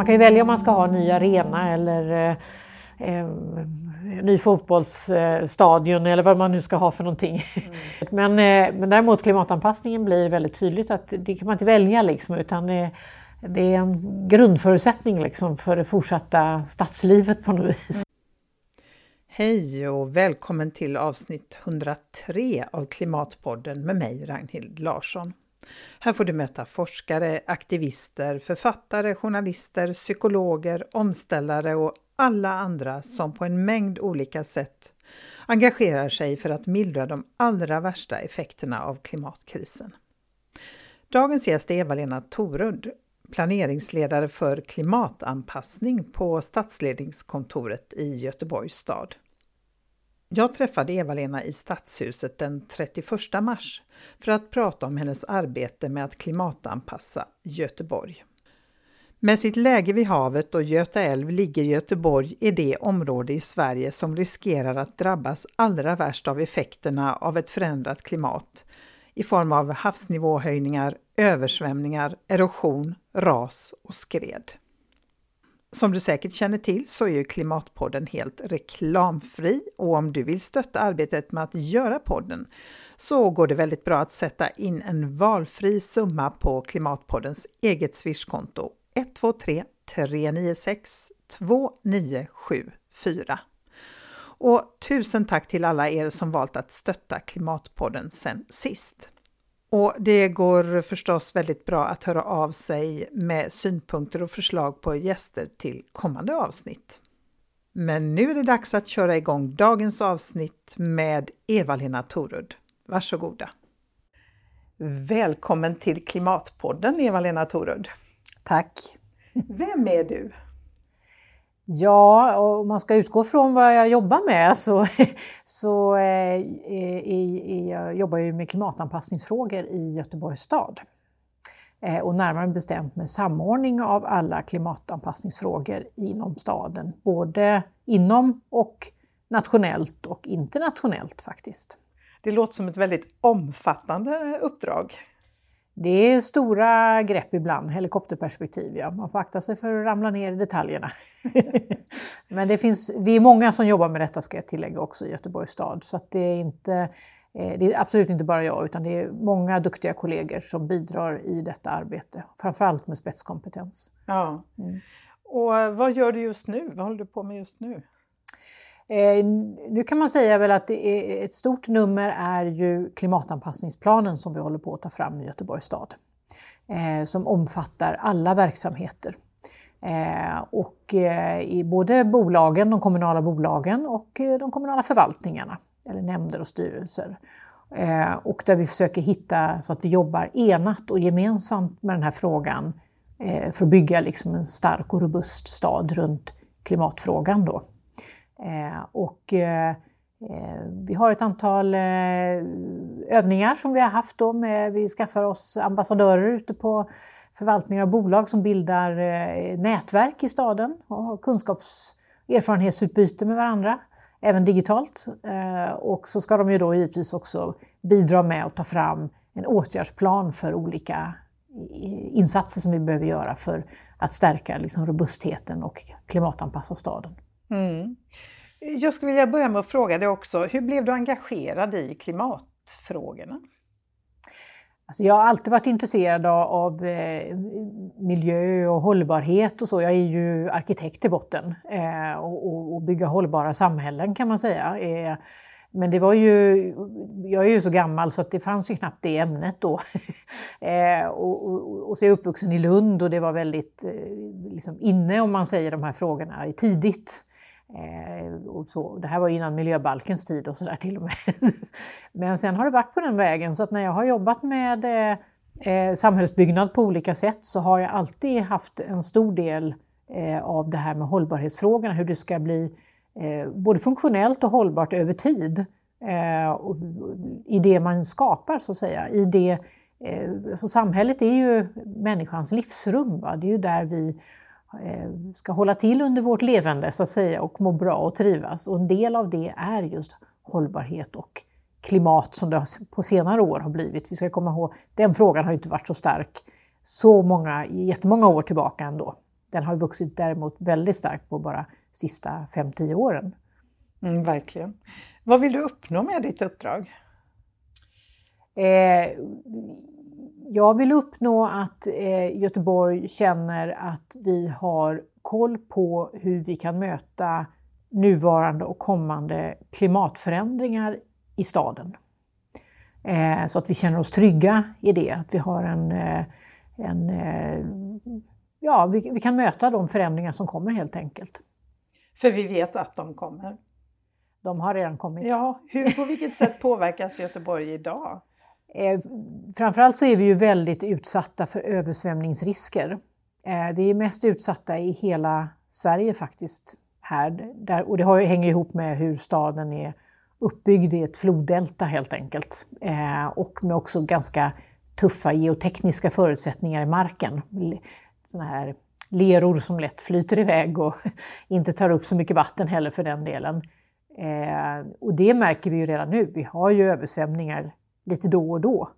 Man kan ju välja om man ska ha en ny arena eller eh, ny fotbollsstadion eller vad man nu ska ha för någonting. Mm. men, eh, men däremot klimatanpassningen blir väldigt tydligt att det kan man inte välja liksom, utan det, det är en grundförutsättning liksom för det fortsatta stadslivet på något vis. Hej och välkommen till avsnitt 103 av Klimatpodden med mig Ragnhild Larsson. Här får du möta forskare, aktivister, författare, journalister, psykologer, omställare och alla andra som på en mängd olika sätt engagerar sig för att mildra de allra värsta effekterna av klimatkrisen. Dagens gäst är Eva-Lena Torund, planeringsledare för klimatanpassning på stadsledningskontoret i Göteborgs stad. Jag träffade Eva-Lena i Stadshuset den 31 mars för att prata om hennes arbete med att klimatanpassa Göteborg. Med sitt läge vid havet och Göta älv ligger Göteborg i det område i Sverige som riskerar att drabbas allra värst av effekterna av ett förändrat klimat i form av havsnivåhöjningar, översvämningar, erosion, ras och skred. Som du säkert känner till så är ju Klimatpodden helt reklamfri och om du vill stötta arbetet med att göra podden så går det väldigt bra att sätta in en valfri summa på Klimatpoddens eget swishkonto 123 396 2974. Och tusen tack till alla er som valt att stötta Klimatpodden sen sist. Och det går förstås väldigt bra att höra av sig med synpunkter och förslag på gäster till kommande avsnitt. Men nu är det dags att köra igång dagens avsnitt med Eva-Lena Torud. Varsågoda! Välkommen till Klimatpodden Eva-Lena Torud! Tack! Vem är du? Ja, om man ska utgå från vad jag jobbar med så, så eh, i, jag jobbar jag med klimatanpassningsfrågor i Göteborgs stad. Eh, och närmare bestämt med samordning av alla klimatanpassningsfrågor inom staden, både inom och nationellt och internationellt faktiskt. Det låter som ett väldigt omfattande uppdrag. Det är stora grepp ibland, helikopterperspektiv. Ja. Man får akta sig för att ramla ner i detaljerna. Men det finns, vi är många som jobbar med detta ska jag tillägga också i Göteborgs stad. Så det, är inte, eh, det är absolut inte bara jag utan det är många duktiga kollegor som bidrar i detta arbete. Framförallt med spetskompetens. Ja. Mm. Och vad gör du just nu? Vad håller du på med just nu? Eh, nu kan man säga väl att ett stort nummer är ju klimatanpassningsplanen som vi håller på att ta fram i Göteborgs stad. Eh, som omfattar alla verksamheter. Eh, och eh, i både bolagen, de kommunala bolagen och eh, de kommunala förvaltningarna, eller nämnder och styrelser. Eh, och där vi försöker hitta så att vi jobbar enat och gemensamt med den här frågan för att bygga liksom en stark och robust stad runt klimatfrågan. Då. Eh, och eh, eh, vi har ett antal övningar som vi har haft då med, vi skaffar oss ambassadörer ute på förvaltningar och bolag som bildar nätverk i staden och har kunskaps och erfarenhetsutbyte med varandra, även digitalt. Och så ska de ju då givetvis också bidra med att ta fram en åtgärdsplan för olika insatser som vi behöver göra för att stärka liksom robustheten och klimatanpassa staden. Mm. Jag skulle vilja börja med att fråga dig också, hur blev du engagerad i klimatfrågorna? Alltså jag har alltid varit intresserad av eh, miljö och hållbarhet och så. Jag är ju arkitekt i botten eh, och, och, bygga hållbara samhällen kan man säga. Eh, men det var ju, jag är ju så gammal så att det fanns ju knappt det ämnet då. Eh, och, och, och, så är jag uppvuxen i Lund och det var väldigt eh, liksom inne om man säger de här frågorna tidigt. Eh, och så. Det här var innan miljöbalkens tid och sådär till och med. Men sen har det varit på den vägen så att när jag har jobbat med eh, eh, samhällsbyggnad på olika sätt så har jag alltid haft en stor del eh, av det här med hållbarhetsfrågorna, hur det ska bli eh, både funktionellt och hållbart över tid. Eh, och, I det man skapar så att säga. I det, eh, alltså samhället är ju människans livsrum. Va? Det är ju där vi ska hålla till under vårt levande så att säga och må bra och trivas. Och en del av det är just hållbarhet och klimat som det på senare år har blivit. Vi ska komma ihåg, den frågan har inte varit så stark så många, jättemånga år tillbaka ändå. den har vuxit däremot väldigt starkt på bara sista 5-10 åren. Mm, verkligen. Vad vill du uppnå med ditt uppdrag? Eh, jag vill uppnå att eh, Göteborg känner att vi har koll på hur vi kan möta nuvarande och kommande klimatförändringar i staden. Eh, så att vi känner oss trygga i det, att vi har en, eh, en ja, vi, vi, kan möta de förändringar som kommer helt enkelt. För vi vet att de kommer? De har redan kommit. Ja, hur, på vilket sätt påverkas Göteborg idag? Eh, framförallt så är vi ju väldigt utsatta för översvämningsrisker. Eh, vi är mest utsatta i hela Sverige faktiskt. Här, där, och det har, hänger ihop med hur staden är uppbyggd i ett floddelta helt enkelt. Eh, och med också ganska tuffa geotekniska förutsättningar i marken. Såna här leror som lätt flyter iväg och inte tar upp så mycket vatten heller för den delen. Eh, och det märker vi ju redan nu. Vi har ju översvämningar lite då och då.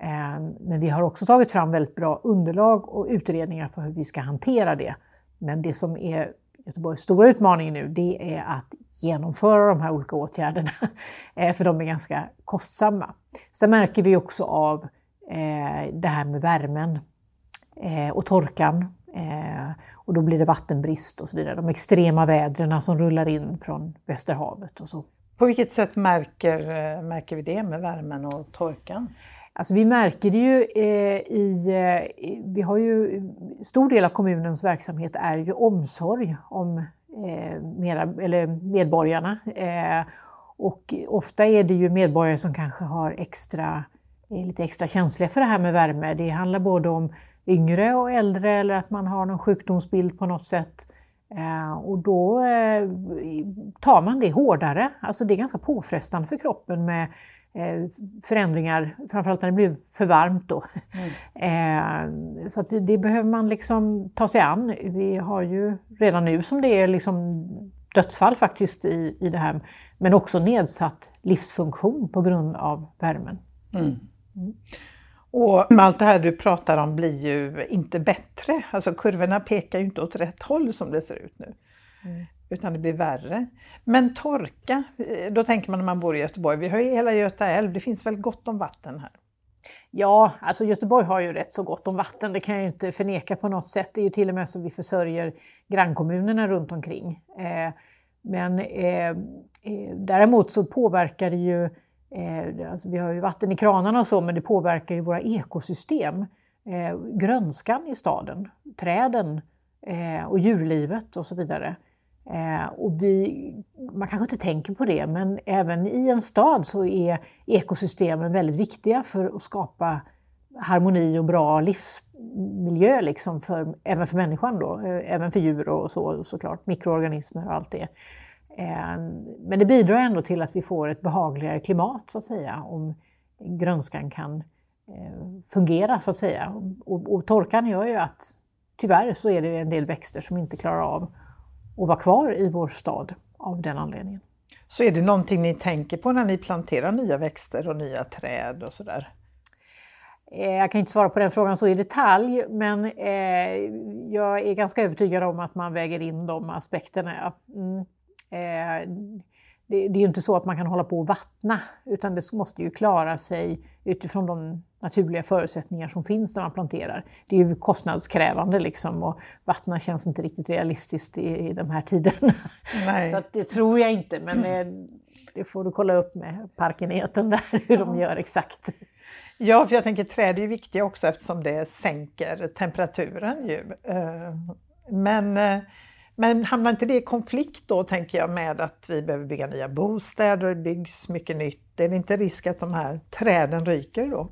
Ehm, men vi har också tagit fram väldigt bra underlag och utredningar för hur vi ska hantera det. Men det som är Göteborgs stora utmaning nu, det är att genomföra de här olika åtgärderna, eh, för de är ganska kostsamma. Sen märker vi också av eh, det här med värmen eh, och torkan. Och då blir det vattenbrist och så vidare. De extrema vädren som rullar in från Västerhavet och så. På vilket sätt märker, eh, märker vi det med värmen och torkan? Alltså vi märker det ju eh, i, eh, vi har ju, stor del av kommunens verksamhet är ju omsorg om eh, mera, eller medborgarna. Eh, och ofta är det ju medborgare som kanske har extra, är lite extra känsliga för det här med värme. Det handlar både om yngre och äldre eller att man har någon sjukdomsbild på något sätt. Eh, och då eh, tar man det hårdare. Alltså det är ganska påfrestande för kroppen med Eh, förändringar, framförallt när det blir för varmt då. Mm. Så det behöver man liksom ta sig an. Vi har ju redan nu som det är liksom dödsfall faktiskt i, i det här, men också nedsatt livsfunktion på grund av värmen. Mm. Mm. Och allt det här du pratar om blir ju inte bättre. Alltså kurvorna pekar ju inte åt rätt håll som det ser ut nu. Mm utan det blir värre. Men torka, eh, då tänker man när man bor i Göteborg, vi har ju hela Göta älv, det finns väl gott om vatten här? Ja, alltså Göteborg har ju rätt så gott om vatten, det kan jag ju inte förneka på något sätt. Det är ju till och med så vi försörjer grannkommunerna runt omkring. Eh, men eh, eh, däremot så påverkar det ju, Eh, alltså vi har ju vatten i kranarna och så, men det påverkar ju våra ekosystem. Eh, grönskan i staden, träden eh, och djurlivet och så vidare. Och vi, man kanske inte tänker på det, men även i en stad så är ekosystemen väldigt viktiga för att skapa harmoni och bra livsmiljö, liksom för, även för människan då, även för djur och så, såklart, mikroorganismer och allt det. Eh, men det bidrar ändå till att vi får ett behagligare klimat, så att säga, om grönskan kan eh, fungera, så att säga. Och, och torkan gör ju att tyvärr så är det en del växter som inte klarar av och vara kvar i vår stad av den anledningen. Så är det någonting ni tänker på när ni planterar nya växter och nya träd och sådär? Eh, jag kan inte svara på den frågan så i detalj, men eh, jag är ganska övertygad om att man väger in de aspekterna. Mm. Eh, det, är ju inte så att man kan hålla på och vattna, utan det måste ju klara sig utifrån de naturliga förutsättningar som finns när man planterar. Det är ju kostnadskrävande liksom och vattna känns inte riktigt realistiskt i, i de här tiderna. Nej. Så det tror jag inte, men det, får du kolla upp med parkenheten där, hur de gör exakt. Ja, för jag tänker träd är viktiga också eftersom det sänker temperaturen ju. Eh, men eh, men hamnar inte det i konflikt då, tänker jag, med att vi behöver bygga nya bostäder och det byggs mycket nytt? Är det inte risk att de här träden ryker då?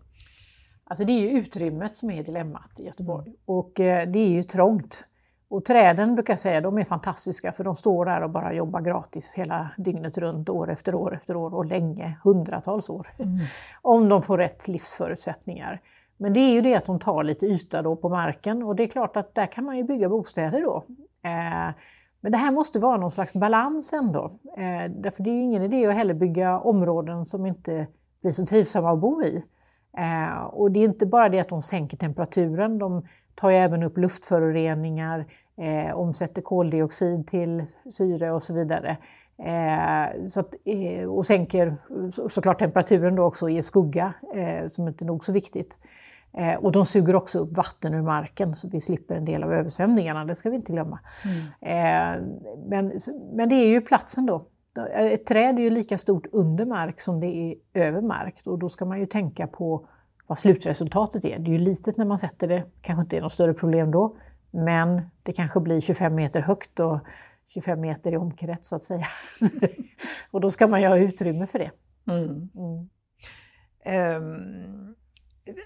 Alltså det är ju utrymmet som är dilemmat i Göteborg mm. och eh, det är ju trångt. Och träden brukar jag säga, de är fantastiska för de står där och bara jobbar gratis hela dygnet runt, år efter år efter år och länge, hundratals år. Mm. Om de får rätt livsförutsättningar. Men det är ju det att de tar lite yta då på marken och det är klart att där kan man ju bygga bostäder då. Eh, men det här måste vara någon slags balans ändå. Eh, därför det är ju ingen idé att heller bygga områden som inte blir så trivsamma att bo i. Eh, och det är inte bara det att de sänker temperaturen, de tar ju även upp luftföroreningar, eh, omsätter koldioxid till syre och så vidare. Eh, så att, eh, och sänker så, såklart temperaturen då också, i skugga, eh, som inte är nog så viktigt. Eh, och de suger också upp vatten ur marken så vi slipper en del av översvämningarna, det ska vi inte glömma. Mm. men, men det är ju platsen då. Ett träd är ju lika stort under mark som det är över mark och då ska man ju tänka på vad slutresultatet är. Det är ju litet när man sätter det, kanske inte är något större problem då, men det kanske blir 25 meter högt och 25 meter i omkrets så att säga. och då ska man ju ha utrymme för det. Mm. Mm. Um,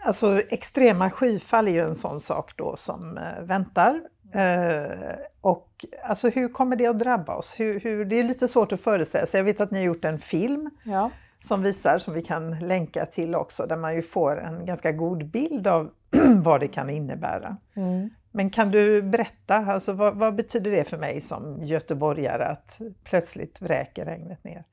alltså extrema skyfall är ju en sån sak då som uh, väntar. Uh, och alltså hur kommer det att drabba oss? Hur, hur, det är lite svårt att föreställa sig. Jag vet att ni har gjort en film ja. som visar, som vi kan länka till också, där man ju får en ganska god bild av vad det kan innebära. Mm. Men kan du berätta, alltså, vad, vad, betyder det för mig som göteborgare att plötsligt vräker regnet ner?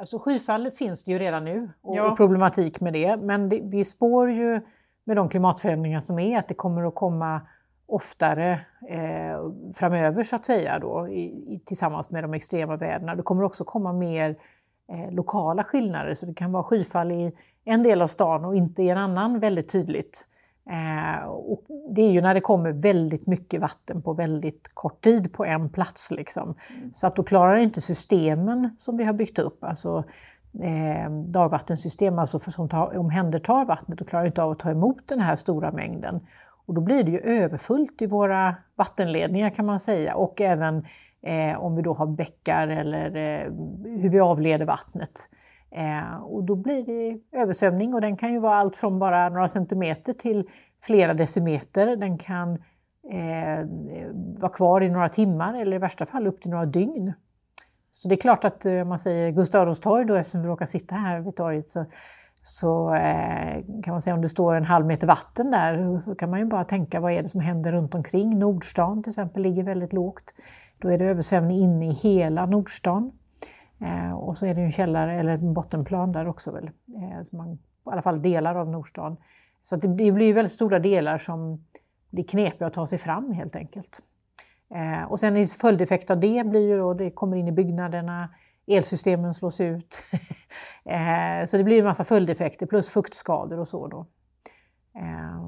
Alltså skyfall finns det ju redan nu och, ja. problematik med det. Men det, vi spår ju med de klimatförändringar som är att det kommer att komma oftare eh, framöver så att säga då, i, i, tillsammans med de extrema väderna. Det kommer också komma mer eh, lokala skillnader så det kan vara skyfall i en del av stan och inte i en annan väldigt tydligt. Eh, och det är ju när det kommer väldigt mycket vatten på väldigt kort tid på en plats. Liksom. Mm. Så att då klarar inte systemen som vi har byggt upp, alltså eh, dagvattensystem alltså för som tar, omhändertar vattnet, då klarar inte av att ta emot den här stora mängden. Och då blir det ju överfullt i våra vattenledningar kan man säga och även eh, om vi då har bäckar eller eh, hur vi avleder vattnet. Eh, och då blir det översvämning och den kan ju vara allt från bara några centimeter till flera decimeter. Den kan eh, vara kvar i några timmar eller i värsta fall upp till några dygn. Så det är klart att eh, om eh, man säger Gustav Adolfs torg då, eftersom vi råkar sitta här vid torget, så, så eh, kan man säga om det står en halv meter vatten där så kan man ju bara tänka vad är det som händer runt omkring. Nordstan till exempel ligger väldigt lågt. Då är det översvämning inne i hela Nordstan. Eh, och så är det en källare eller en bottenplan där också väl, eh, så man, i alla fall delar av Nordstan. Så det blir, blir väldigt stora delar som blir knepiga att ta sig fram helt enkelt. Eh, och sen en följdeffekt av det blir ju då, det kommer in i byggnaderna, elsystemen slås ut. eh, så det blir en massa följdeffekter plus fuktskador och så då. Eh,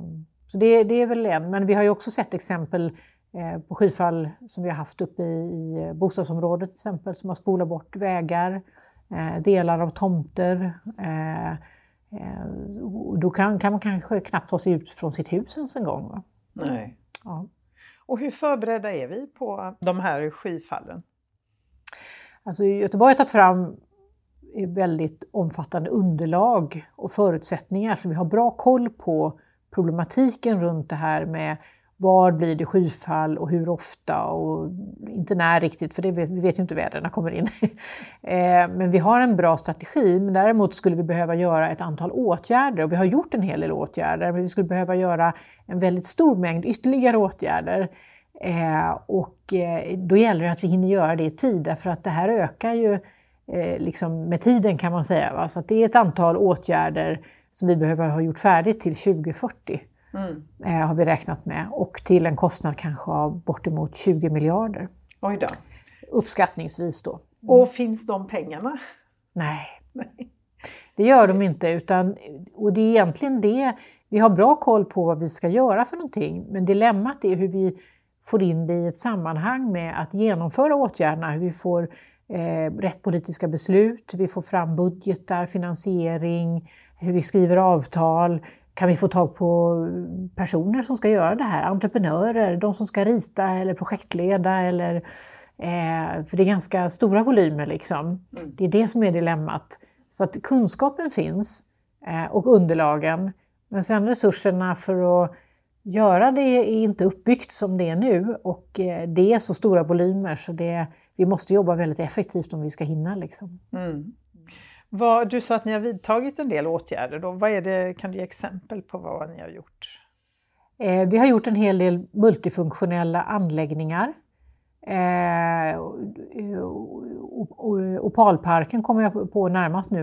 så det, det, är väl en, men vi har ju också sett exempel Eh, på skyfall som vi har haft uppe i bostadsområdet till exempel som har spolat bort vägar, eh, delar av tomter. Eh, då kan, kan man kanske knappt ta sig ut från sitt hus ens en gång. Va? Nej. Ja. Och hur förberedda är vi på de här skyfallen? Alltså Göteborg har tagit fram väldigt omfattande underlag och förutsättningar så vi har bra koll på problematiken runt det här med var blir det skyfall och hur ofta och inte när riktigt, för det vi vet ju inte hur väderna kommer in. Eh, men vi har en bra strategi, men däremot skulle vi behöva göra ett antal åtgärder och vi har gjort en hel del åtgärder, men vi skulle behöva göra en väldigt stor mängd ytterligare åtgärder. Eh, och eh, då gäller det att vi hinner göra det i tid, därför att det här ökar ju liksom med tiden kan man säga. Va? Så det är ett antal åtgärder som vi behöver ha gjort färdigt till 2040. Mm. Eh, har vi räknat med. Och till en kostnad kanske av bortemot 20 miljarder. Oj då. Uppskattningsvis då. Mm. Och finns de pengarna? Nej. Det gör de inte. Utan, och det är egentligen det, vi har bra koll på vad vi ska göra för någonting. Men dilemmat är hur vi får in det i ett sammanhang med att genomföra åtgärderna. Hur vi får eh, rätt politiska beslut, hur vi får fram budgetar, finansiering, hur vi skriver avtal, kan vi få tag på personer som ska göra det här? Entreprenörer, de som ska rita eller projektleda eller eh, för det är ganska stora volymer liksom. Mm. Det är det som är dilemmat. Så att kunskapen finns eh, och underlagen, men sen resurserna för att göra det är inte uppbyggt som det är nu och eh, det är så stora volymer så det, vi måste jobba väldigt effektivt om vi ska hinna. Liksom. Mm. Vad, du sa att ni har vidtagit en del åtgärder. Då. Vad är det, kan du ge exempel på vad ni har gjort? Eh, vi har gjort en hel del multifunktionella anläggningar. Eh, Opalparken kommer jag på närmast nu.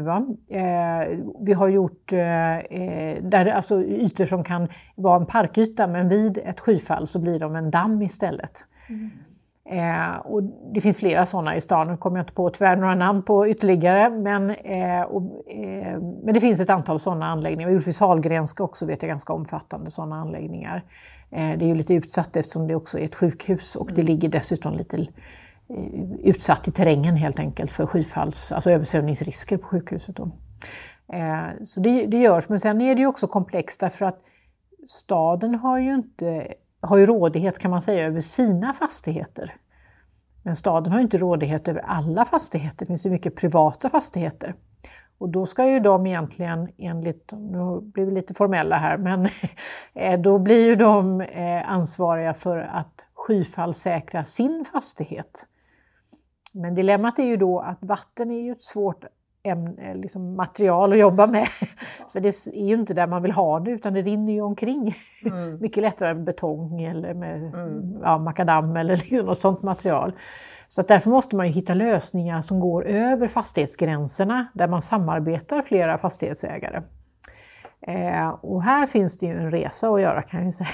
Eh, vi har gjort eh, eh, där, alltså, ytor som kan vara en parkyta men vid ett skyfall så blir de en damm istället. Mm. Eh, och det finns flera sådana i stan, nu kommer jag inte på tyvärr några namn på ytterligare, men, eh, och, eh, men det finns ett antal sådana anläggningar. Ulfis Hallgrenska också vet jag ganska omfattande sådana anläggningar. Eh, det är ju lite utsatt eftersom det också är ett sjukhus och det mm. ligger dessutom lite eh, utsatt i terrängen helt enkelt för skyfalls, alltså översvämningsrisker på sjukhuset. Då. Eh, så det, det görs, men sen är det ju också komplext därför att staden har ju inte har ju rådighet kan man säga över sina fastigheter. Men staden har inte rådighet över alla fastigheter, det finns ju mycket privata fastigheter. Och då ska ju de egentligen enligt, nu blir vi lite formella här, men eh, då blir ju de eh, ansvariga för att skyfallssäkra sin fastighet. Men dilemmat är ju då att vatten är ju ett svårt ämne, liksom material att jobba med. För det är ju inte där man vill ha det utan det rinner ju omkring. Mm. Mycket lättare med betong eller med mm. ja, makadam eller liksom något sånt material. Så att därför måste man ju hitta lösningar som går över fastighetsgränserna där man samarbetar flera fastighetsägare. Eh, och här finns det ju en resa att göra kan jag säga,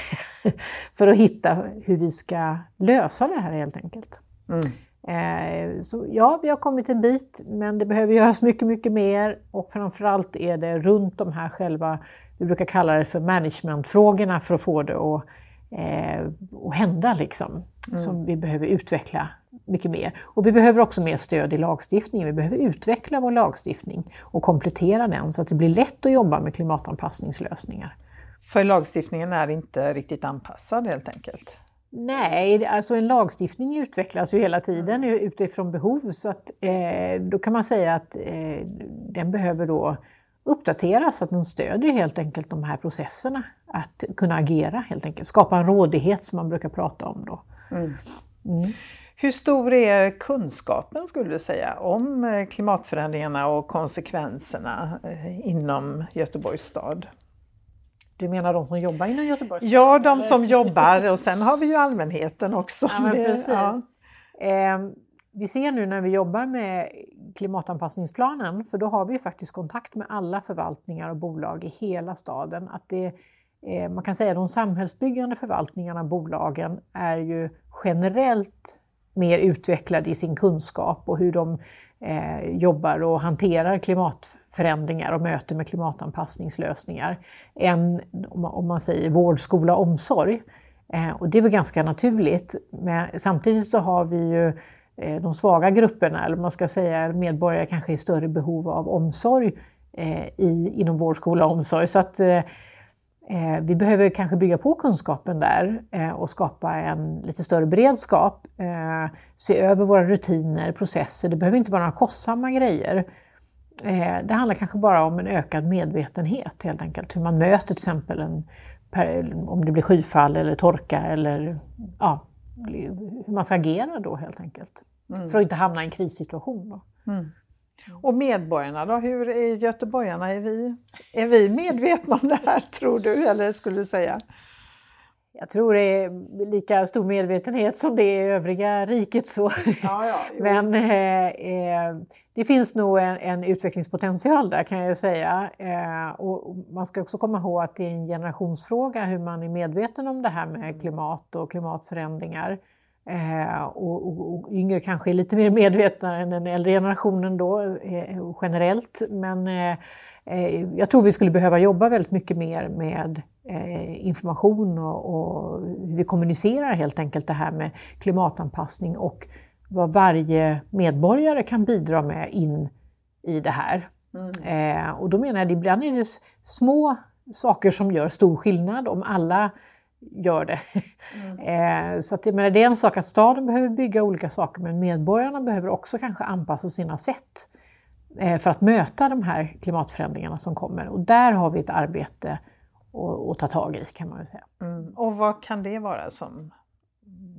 för att hitta hur vi ska lösa det här helt enkelt. Mm. Eh, så ja, vi har kommit en bit, men det behöver göras mycket, mycket mer och framförallt är det runt de här själva, vi brukar kalla det för managementfrågorna för att få det att, eh, att hända liksom, mm. som vi behöver utveckla mycket mer. Och vi behöver också mer stöd i lagstiftningen. Vi behöver utveckla vår lagstiftning och komplettera den så att det blir lätt att jobba med klimatanpassningslösningar. För lagstiftningen är inte riktigt anpassad helt enkelt? Nej, alltså en lagstiftning utvecklas ju hela tiden utifrån behov så att, eh, då kan man säga att eh, den behöver då uppdateras, att den stödjer helt enkelt de här processerna att kunna agera helt enkelt, skapa en rådighet som man brukar prata om då. Mm. Mm. Hur stor är kunskapen skulle du säga om eh, klimatförändringarna och konsekvenserna eh, inom Göteborgs stad? Du menar de som jobbar inom Göteborgs? Ja, de som jobbar och sen har vi ju allmänheten också. Ja, precis. Ja. Eh, vi ser nu när vi jobbar med klimatanpassningsplanen, för då har vi faktiskt kontakt med alla förvaltningar och bolag i hela staden, att det eh, man kan säga de samhällsbyggande förvaltningarna, bolagen, är ju generellt mer utvecklade i sin kunskap och hur de eh, jobbar och hanterar förändringar och möte med klimatanpassningslösningar än om man säger vård, skola, omsorg. Eh, och det är väl ganska naturligt. Men samtidigt så har vi ju eh, de svaga grupperna, eller man ska säga medborgare kanske i större behov av omsorg eh, i, inom vård, skola och omsorg. Så att, Eh, vi behöver kanske bygga på kunskapen där eh, och skapa en lite större beredskap. Eh, se över våra rutiner, processer. Det behöver inte vara några kostsamma grejer. Det handlar kanske bara om en ökad medvetenhet helt enkelt. Hur man möter till exempel en, om det blir skyfall eller torka eller ja, hur man ska agera då helt enkelt. Mm. För att inte hamna i en krissituation. Då. Mm. Och medborgarna då, hur är göteborgarna? Är vi, är vi medvetna om det här tror du, eller skulle du säga? Jag tror det är lika stor medvetenhet som det är i övriga riket. Så. Ja, ja, Men eh, eh, det finns nog en, en, utvecklingspotential där kan jag ju säga. Eh, och man ska också komma ihåg att det är en generationsfråga hur man är medveten om det här med klimat och klimatförändringar. Eh, och, och, och, yngre kanske är lite mer medvetna än den äldre generationen då eh, generellt. Men eh, jag tror vi skulle behöva jobba väldigt mycket mer med information och, hur vi kommunicerar helt enkelt det här med klimatanpassning och vad varje medborgare kan bidra med in i det här. Mm. Eh, och då menar jag att ibland är det små saker som gör stor skillnad om alla gör det. Mm. Eh, så att, det är en sak att staden behöver bygga olika saker men medborgarna behöver också kanske anpassa sina sätt eh, för att möta de här klimatförändringarna som kommer. Och där har vi ett arbete att, att ta tag i kan man väl säga. Mm. Och vad kan det vara som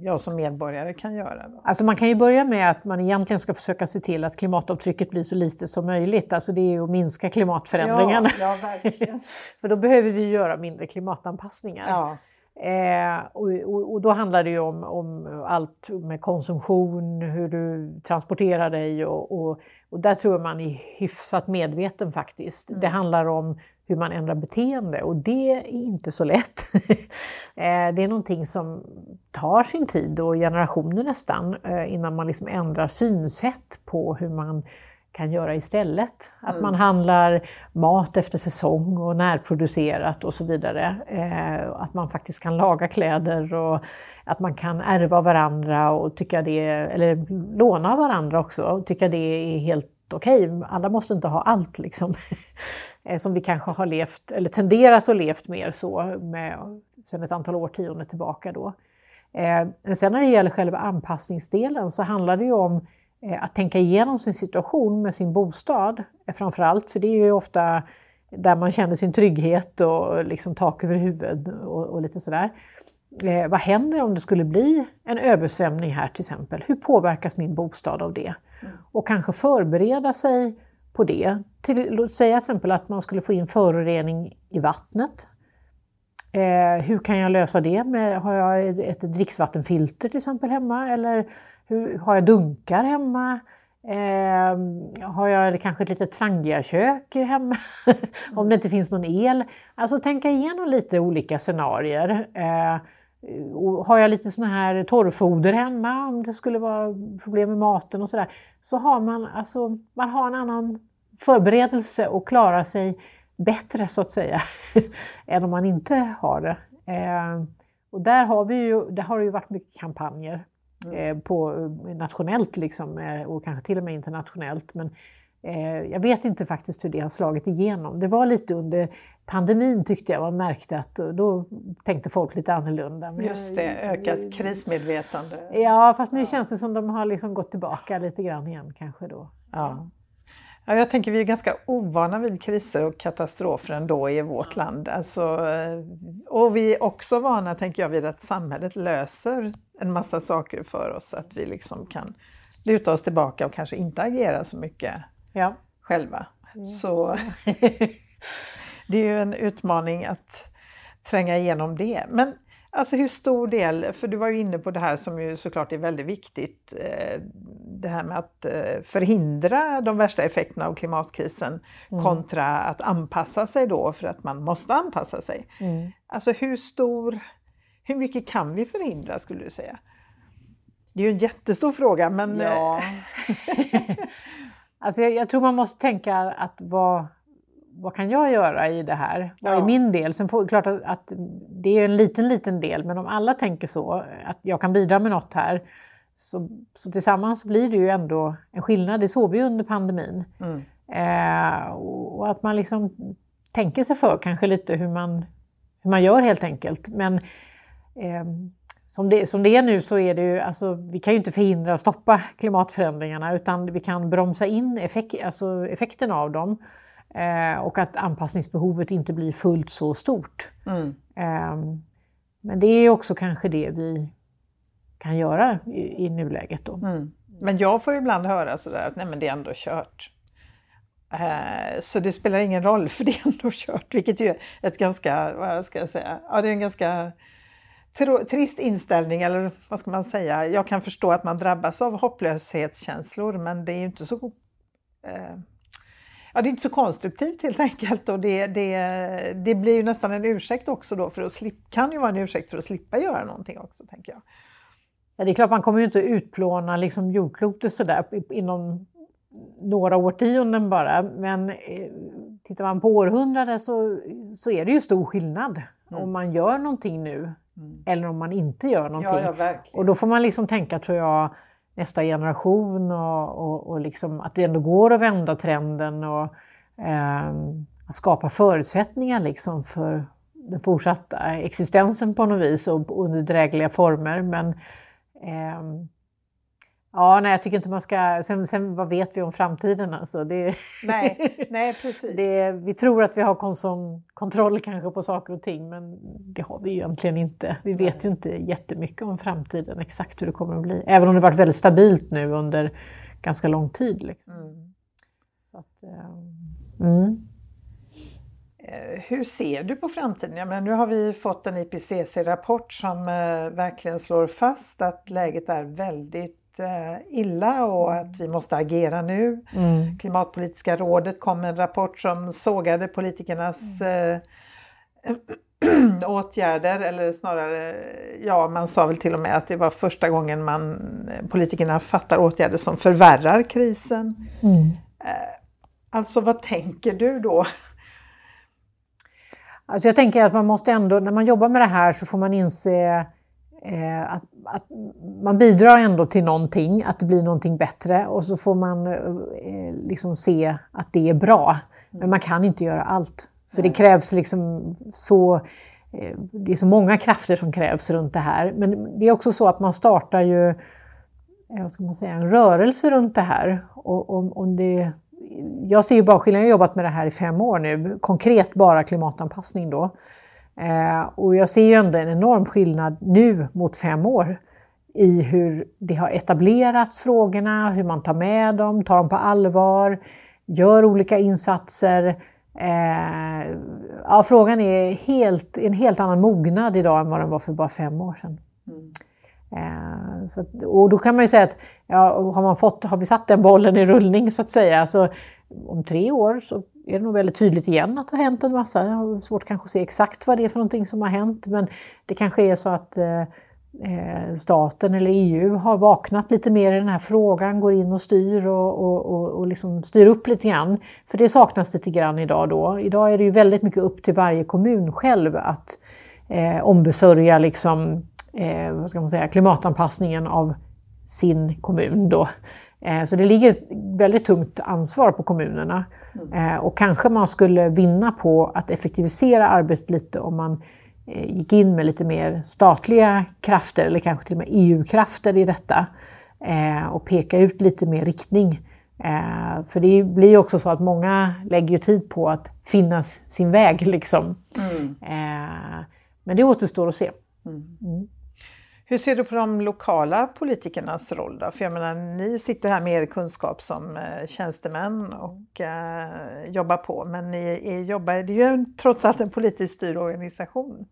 jag som medborgare kan göra? Då? Alltså man kan ju börja med att man egentligen ska försöka se till att klimatavtrycket blir så litet som möjligt. Alltså det är att minska klimatförändringarna. Ja, ja, För då behöver vi göra mindre klimatanpassningar. Ja. Eh, och, och, och, då handlar det ju om, om, allt med konsumtion, hur du transporterar dig och, och, och där tror jag man är hyfsat medveten faktiskt. Mm. Det handlar om hur man ändrar beteende och det är inte så lätt. Eh, det är någonting som tar sin tid och generationer nästan eh, innan man liksom ändrar synsätt på hur man kan göra istället. Att mm. man handlar mat efter säsong och närproducerat och så vidare. Eh, att man faktiskt kan laga kläder och att man kan ärva varandra och tycka det, eller låna varandra också och tycka det är helt okej. Okay. Alla måste inte ha allt liksom. Eh, som vi kanske har levt, eller tenderat att levt mer så med, sedan ett antal årtionden tillbaka då. Eh, men sen när det gäller själva anpassningsdelen så handlar det ju om att tänka igenom sin situation med sin bostad eh, framförallt, för det är ju ofta där man känner sin trygghet och liksom tak över huvudet och, och lite sådär. Eh, vad händer om det skulle bli en översvämning här till exempel? Hur påverkas min bostad av det? Mm. Och kanske förbereda sig på det. Till, låt säga till exempel att man skulle få in förorening i vattnet. Eh, hur kan jag lösa det? Med, har jag ett dricksvattenfilter till exempel hemma? Eller hur, har jag dunkar hemma? Eh, har jag kanske ett litet Trangia-kök hemma? Om det inte finns någon el. Alltså tänka igenom lite olika scenarier. Eh, har jag lite sån här torrfoder hemma om det skulle vara problem med maten och sådär. Så har man, alltså, man har en annan förberedelse och klarar sig bättre så att säga än om man inte har det. Eh, och där har, vi ju, där har det ju varit mycket kampanjer Mm. Eh, på, eh, nationellt liksom, eh, och kanske till och med internationellt. Men jag vet inte faktiskt hur det har slagit igenom. Det var lite under pandemin tyckte jag man märkte att då tänkte folk lite annorlunda. Men Just det, ökat krismedvetande. Ja, fast nu ja. känns det som de har liksom gått tillbaka lite grann igen kanske då. Ja. Ja, jag tänker vi är ganska ovana vid kriser och katastrofer ändå i vårt land. Alltså, och vi är också vana, tänker jag, vid att samhället löser en massa saker för oss. Att vi liksom kan luta oss tillbaka och kanske inte agera så mycket ja. själva. Mm, så det är ju en utmaning att tränga igenom det. Men Alltså hur stor del, för du var ju inne på det här som ju såklart är väldigt viktigt, eh, det här med att eh, förhindra de värsta effekterna av klimatkrisen mm. kontra att anpassa sig då för att man måste anpassa sig. Mm. Alltså hur stor, hur mycket kan vi förhindra skulle du säga? Det är ju en jättestor fråga men... Ja. alltså jag, jag, tror man måste tänka att vad, vad kan jag göra i det här? Vad ja. är min del? Sen får, klart att, att, det är en liten, liten del, men om alla tänker så, att jag kan bidra med något här, så, så tillsammans blir det ju ändå en skillnad. Det såg vi under pandemin. Mm. Eh, och att man liksom tänker sig för kanske lite hur man, hur man gör helt enkelt. Men eh, som det, som det är nu så är det ju, alltså, vi kan ju inte förhindra och stoppa klimatförändringarna utan vi kan bromsa in effek, alltså effekten av dem. Eh, och att anpassningsbehovet inte blir fullt så stort. Mm. Eh, men det är också kanske det vi kan göra i, i nuläget. Då. Mm. Men jag får ibland höra sådär att nej men det är ändå kört. Eh, så det spelar ingen roll för det är ändå kört, vilket ju är ett ganska, vad ska jag säga, ja det är en ganska trist inställning eller vad ska man säga. Jag kan förstå att man drabbas av hopplöshetskänslor men det är ju inte så eh, ja, det är inte så konstruktivt helt enkelt och det, det, det blir ju nästan en ursäkt också då för att slippa, kan ju vara en ursäkt för att slippa göra någonting också tänker jag. Ja, det är klart man kommer ju inte utplåna liksom jordklotet sådär inom några årtionden bara, men eh, tittar man på århundraden så, så är det ju stor skillnad mm. om man gör någonting nu mm. eller om man inte gör någonting. Ja, ja, och då får man liksom tänka, tror jag, nästa generation och, och, och liksom att det ändå går att vända trenden och eh, skapa förutsättningar liksom för den fortsatta existensen på något vis och under drägliga former. Men eh, Ja, nej, jag tycker inte man ska... Sen, sen vad vet vi om framtiden? Alltså? Det, nej, nej, precis. Det, vi tror att vi har konsum, kontroll kanske på saker och ting, men det har vi ju egentligen inte. Vi vet ju inte jättemycket om framtiden, exakt hur det kommer att bli. Även om det varit väldigt stabilt nu under ganska lång tid. Liksom. Mm. Att, eh, mm. Eh, hur ser du på framtiden? Jag menar, nu har vi fått en IPCC-rapport som eh, verkligen slår fast att läget är väldigt illa och att vi måste agera nu. Mm. Klimatpolitiska rådet kom med en rapport som sågade politikernas mm. eh, åtgärder eller snarare, ja man sa väl till och med att det var första gången man, politikerna fattar åtgärder som förvärrar krisen. Mm. Eh, alltså vad tänker du då? Alltså jag tänker att man måste ändå, när man jobbar med det här så får man inse eh, att, att, man bidrar ändå till någonting, att det blir någonting bättre och så får man eh, liksom se att det är bra. Men man kan inte göra allt. För det krävs liksom så, eh, det är så många krafter som krävs runt det här. Men det är också så att man startar ju, eh, vad ska man säga, en rörelse runt det här. Och om, om det jag ser ju bara skillnaden, jag har jobbat med det här i fem år nu, konkret bara klimatanpassning då. Eh, och jag ser ju ändå en enorm skillnad nu mot fem år i hur det har etablerats frågorna, hur man tar med dem, tar dem på allvar, gör olika insatser. Eh, ja, frågan är helt, en helt annan mognad idag än vad den var för bara fem år sedan. Mm. Eh, så, och då kan man ju säga att ja, har, man fått, har vi satt den bollen i rullning så att säga, så om tre år så är det nog väldigt tydligt igen att det har hänt en massa. Jag har svårt kanske att se exakt vad det är för någonting som har hänt, men det kanske är så att eh, eh staten eller EU har vaknat lite mer i den här frågan, går in och styr och, och, och, och liksom styr upp lite grann. För det saknas lite grann idag då. Idag är det ju väldigt mycket upp till varje kommun själv att eh, ombesörja liksom eh, vad ska man säga, klimatanpassningen av sin kommun. Då. Eh, så det ligger ett väldigt tungt ansvar på kommunerna. Mm. Eh, och kanske man skulle vinna på att effektivisera arbetet lite om man eh, gick in med lite mer statliga krafter eller kanske till och med EU-krafter i detta eh, och peka ut lite mer riktning. För det blir också så att många lägger tid på att finna sin väg. Liksom. Mm. Men det återstår att se. Mm. Hur ser du på de lokala politikernas roll då? För jag menar, ni sitter här med er kunskap som eh, tjänstemän och eh, jobbar på, men ni är, jobbar, det är ju trots allt en politiskt styrd organisation.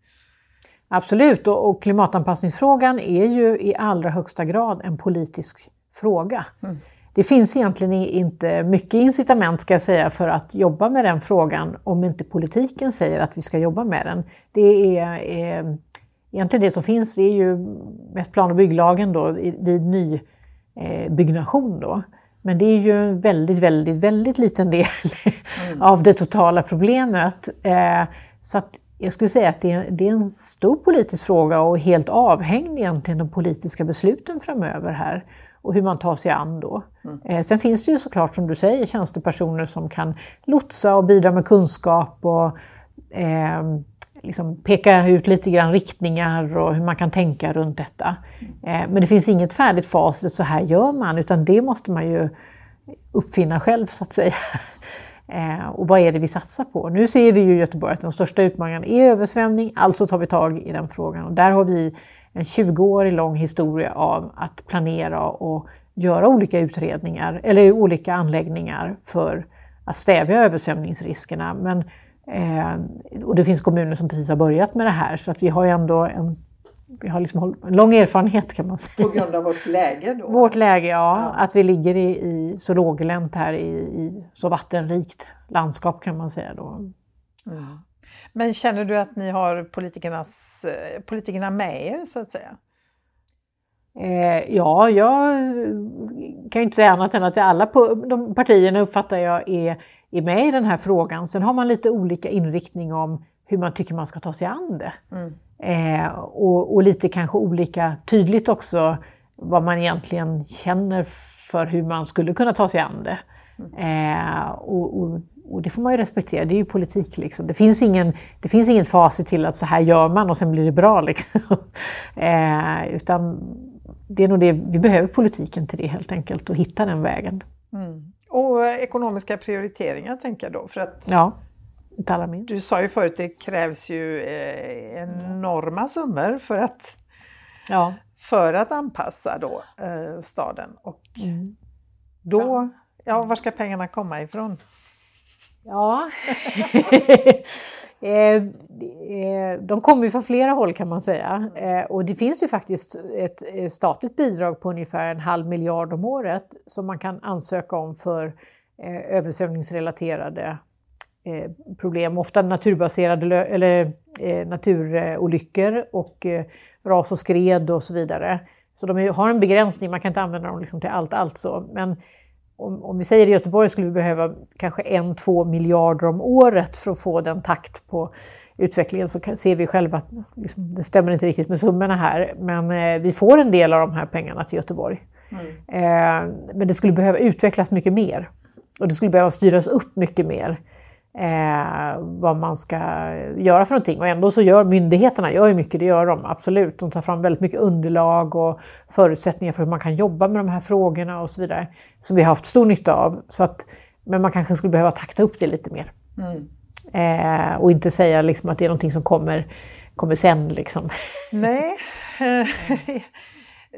Absolut, och, och klimatanpassningsfrågan är ju i allra högsta grad en politisk fråga. Mm. Det finns egentligen inte mycket incitament ska jag säga för att jobba med den frågan om inte politiken säger att vi ska jobba med den. Det är, är egentligen det som finns det är ju mest plan och bygglagen då vid nybyggnation. Då. Men det är ju en väldigt, väldigt, väldigt liten del mm. av det totala problemet. Eh, så att jag skulle säga att det är, det är en stor politisk fråga och helt avhängd egentligen de politiska besluten framöver här och hur man tar sig an då. Mm. Eh, sen finns det ju såklart som du säger tjänstepersoner som kan lotsa och bidra med kunskap och eh, liksom peka ut lite grann riktningar och hur man kan tänka runt detta. Eh, men det finns inget färdigt facit, så här gör man, utan det måste man ju uppfinna själv så att säga. Eh, och vad är det vi satsar på? Nu ser vi ju i Göteborg att den största utmaningen är översvämning, alltså tar vi tag i den frågan. Och där har vi en 20-årig lång historia av att planera och göra olika utredningar eller olika anläggningar för att stävja översvämningsriskerna. Men och det finns kommuner som precis har börjat med det här så att vi har ju ändå en, vi har liksom en lång erfarenhet kan man säga. På grund av vårt läge då? Vårt läge, ja. ja. Att vi ligger i, i så låglänt här i, i, så vattenrikt landskap kan man säga då. Mm. Men känner du att ni har politikernas, eh, politikerna med er så att säga? Eh, ja, jag kan ju inte säga annat än att alla de partierna uppfattar jag är är med i den här frågan. Sen har man lite olika inriktning om hur man tycker man ska ta sig an det. Mm. Eh, och, och, lite kanske olika tydligt också vad man egentligen känner för hur man skulle kunna ta sig an det. Eh, och, och, och, det får man ju respektera, det är ju politik. Liksom. Det, finns ingen, det finns inget facit till att så här gör man och sen blir det bra. Liksom. Eh, utan det är nog det, vi behöver politiken till det helt enkelt, och hitta den vägen. Mm. Och ekonomiska prioriteringar tänker jag då. För att ja, inte alla minst. Du sa ju förut, det krävs ju eh, enorma summor för att, ja. för att anpassa då, eh, staden. Och mm. då, ja. ja, var ska pengarna komma ifrån? Ja, eh, eh, de kommer ju från flera håll kan man säga. Eh, och det finns ju faktiskt ett statligt bidrag på ungefär en halv miljard om året som man kan ansöka om för översvämningsrelaterade problem, ofta naturbaserade eller naturolyckor och ras och skred och så vidare. Så de har en begränsning, man kan inte använda dem liksom till allt alltså. Men om, om vi säger i Göteborg skulle vi behöva kanske en, två miljarder om året för att få den takt på utvecklingen så ser vi själva att liksom, det stämmer inte riktigt med summorna här. Men eh, vi får en del av de här pengarna till Göteborg. Mm. Eh, men det skulle behöva utvecklas mycket mer. Och det skulle behöva styras upp mycket mer eh, vad man ska göra för någonting. Och ändå så gör myndigheterna gör ju mycket, det gör de absolut. De tar fram väldigt mycket underlag och förutsättningar för hur man kan jobba med de här frågorna och så vidare. Som vi har haft stor nytta av. Så att, men man kanske skulle behöva takta upp det lite mer. Mm. Eh, och inte säga liksom att det är någonting som kommer, kommer sen. Liksom. Nej.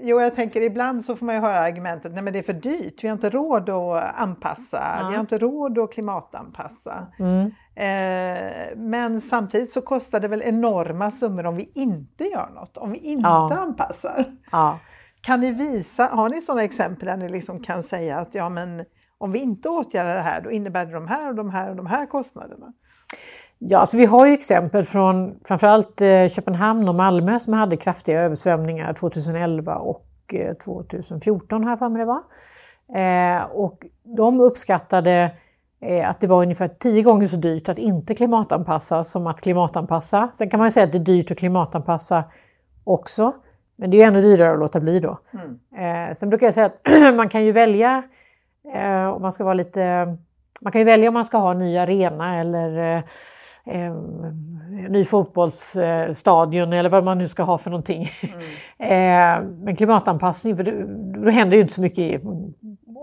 Jo, jag tänker ibland så får man ju höra argumentet nej men det är för dyrt, vi har inte råd att anpassa, ja. vi har inte råd att klimatanpassa. Mm. Eh, men samtidigt så kostar det väl enorma summor om vi inte gör något, om vi inte ja. anpassar. Ja. Kan ni visa, har ni sådana exempel där ni liksom kan säga att ja men om vi inte åtgärdar det här då innebär det de här och de här och de här kostnaderna? Ja, alltså vi har ju exempel från framförallt eh, Köpenhamn och Malmö som hade kraftiga översvämningar 2011 och eh, 2014 här för mig det var. Eh, och de uppskattade eh, att det var ungefär tio gånger så dyrt att inte klimatanpassa som att klimatanpassa. Sen kan man säga att det är dyrt att klimatanpassa också, men det är ännu dyrare att låta bli då. Mm. Eh, sen brukar jag säga att man kan ju välja eh, om man ska vara lite man kan ju välja om man ska ha en ny arena eller eh, ny fotbollsstadion eller vad man nu ska ha för någonting. Mm. eh, men klimatanpassning, för det, då händer ju inte så mycket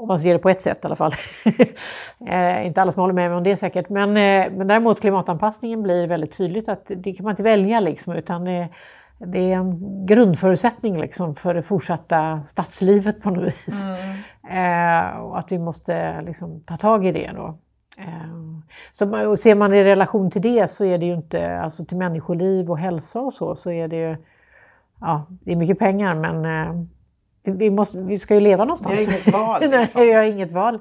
om man ser det på ett sätt i alla fall. eh, inte alla som håller med mig om det säkert, men, eh, men däremot klimatanpassningen blir väldigt tydligt att det kan man inte välja liksom, utan det, det är en grundförutsättning liksom för det fortsatta stadslivet på något vis. Mm. Eh, och att vi måste liksom ta tag i det då. Eh, så ser man i relation till det så är det ju inte, alltså till människoliv och hälsa och så, så är det ju, ja, det är mycket pengar men eh, vi, måste, vi ska ju leva någonstans. Vi har inget val. Liksom. Nej, har inget val.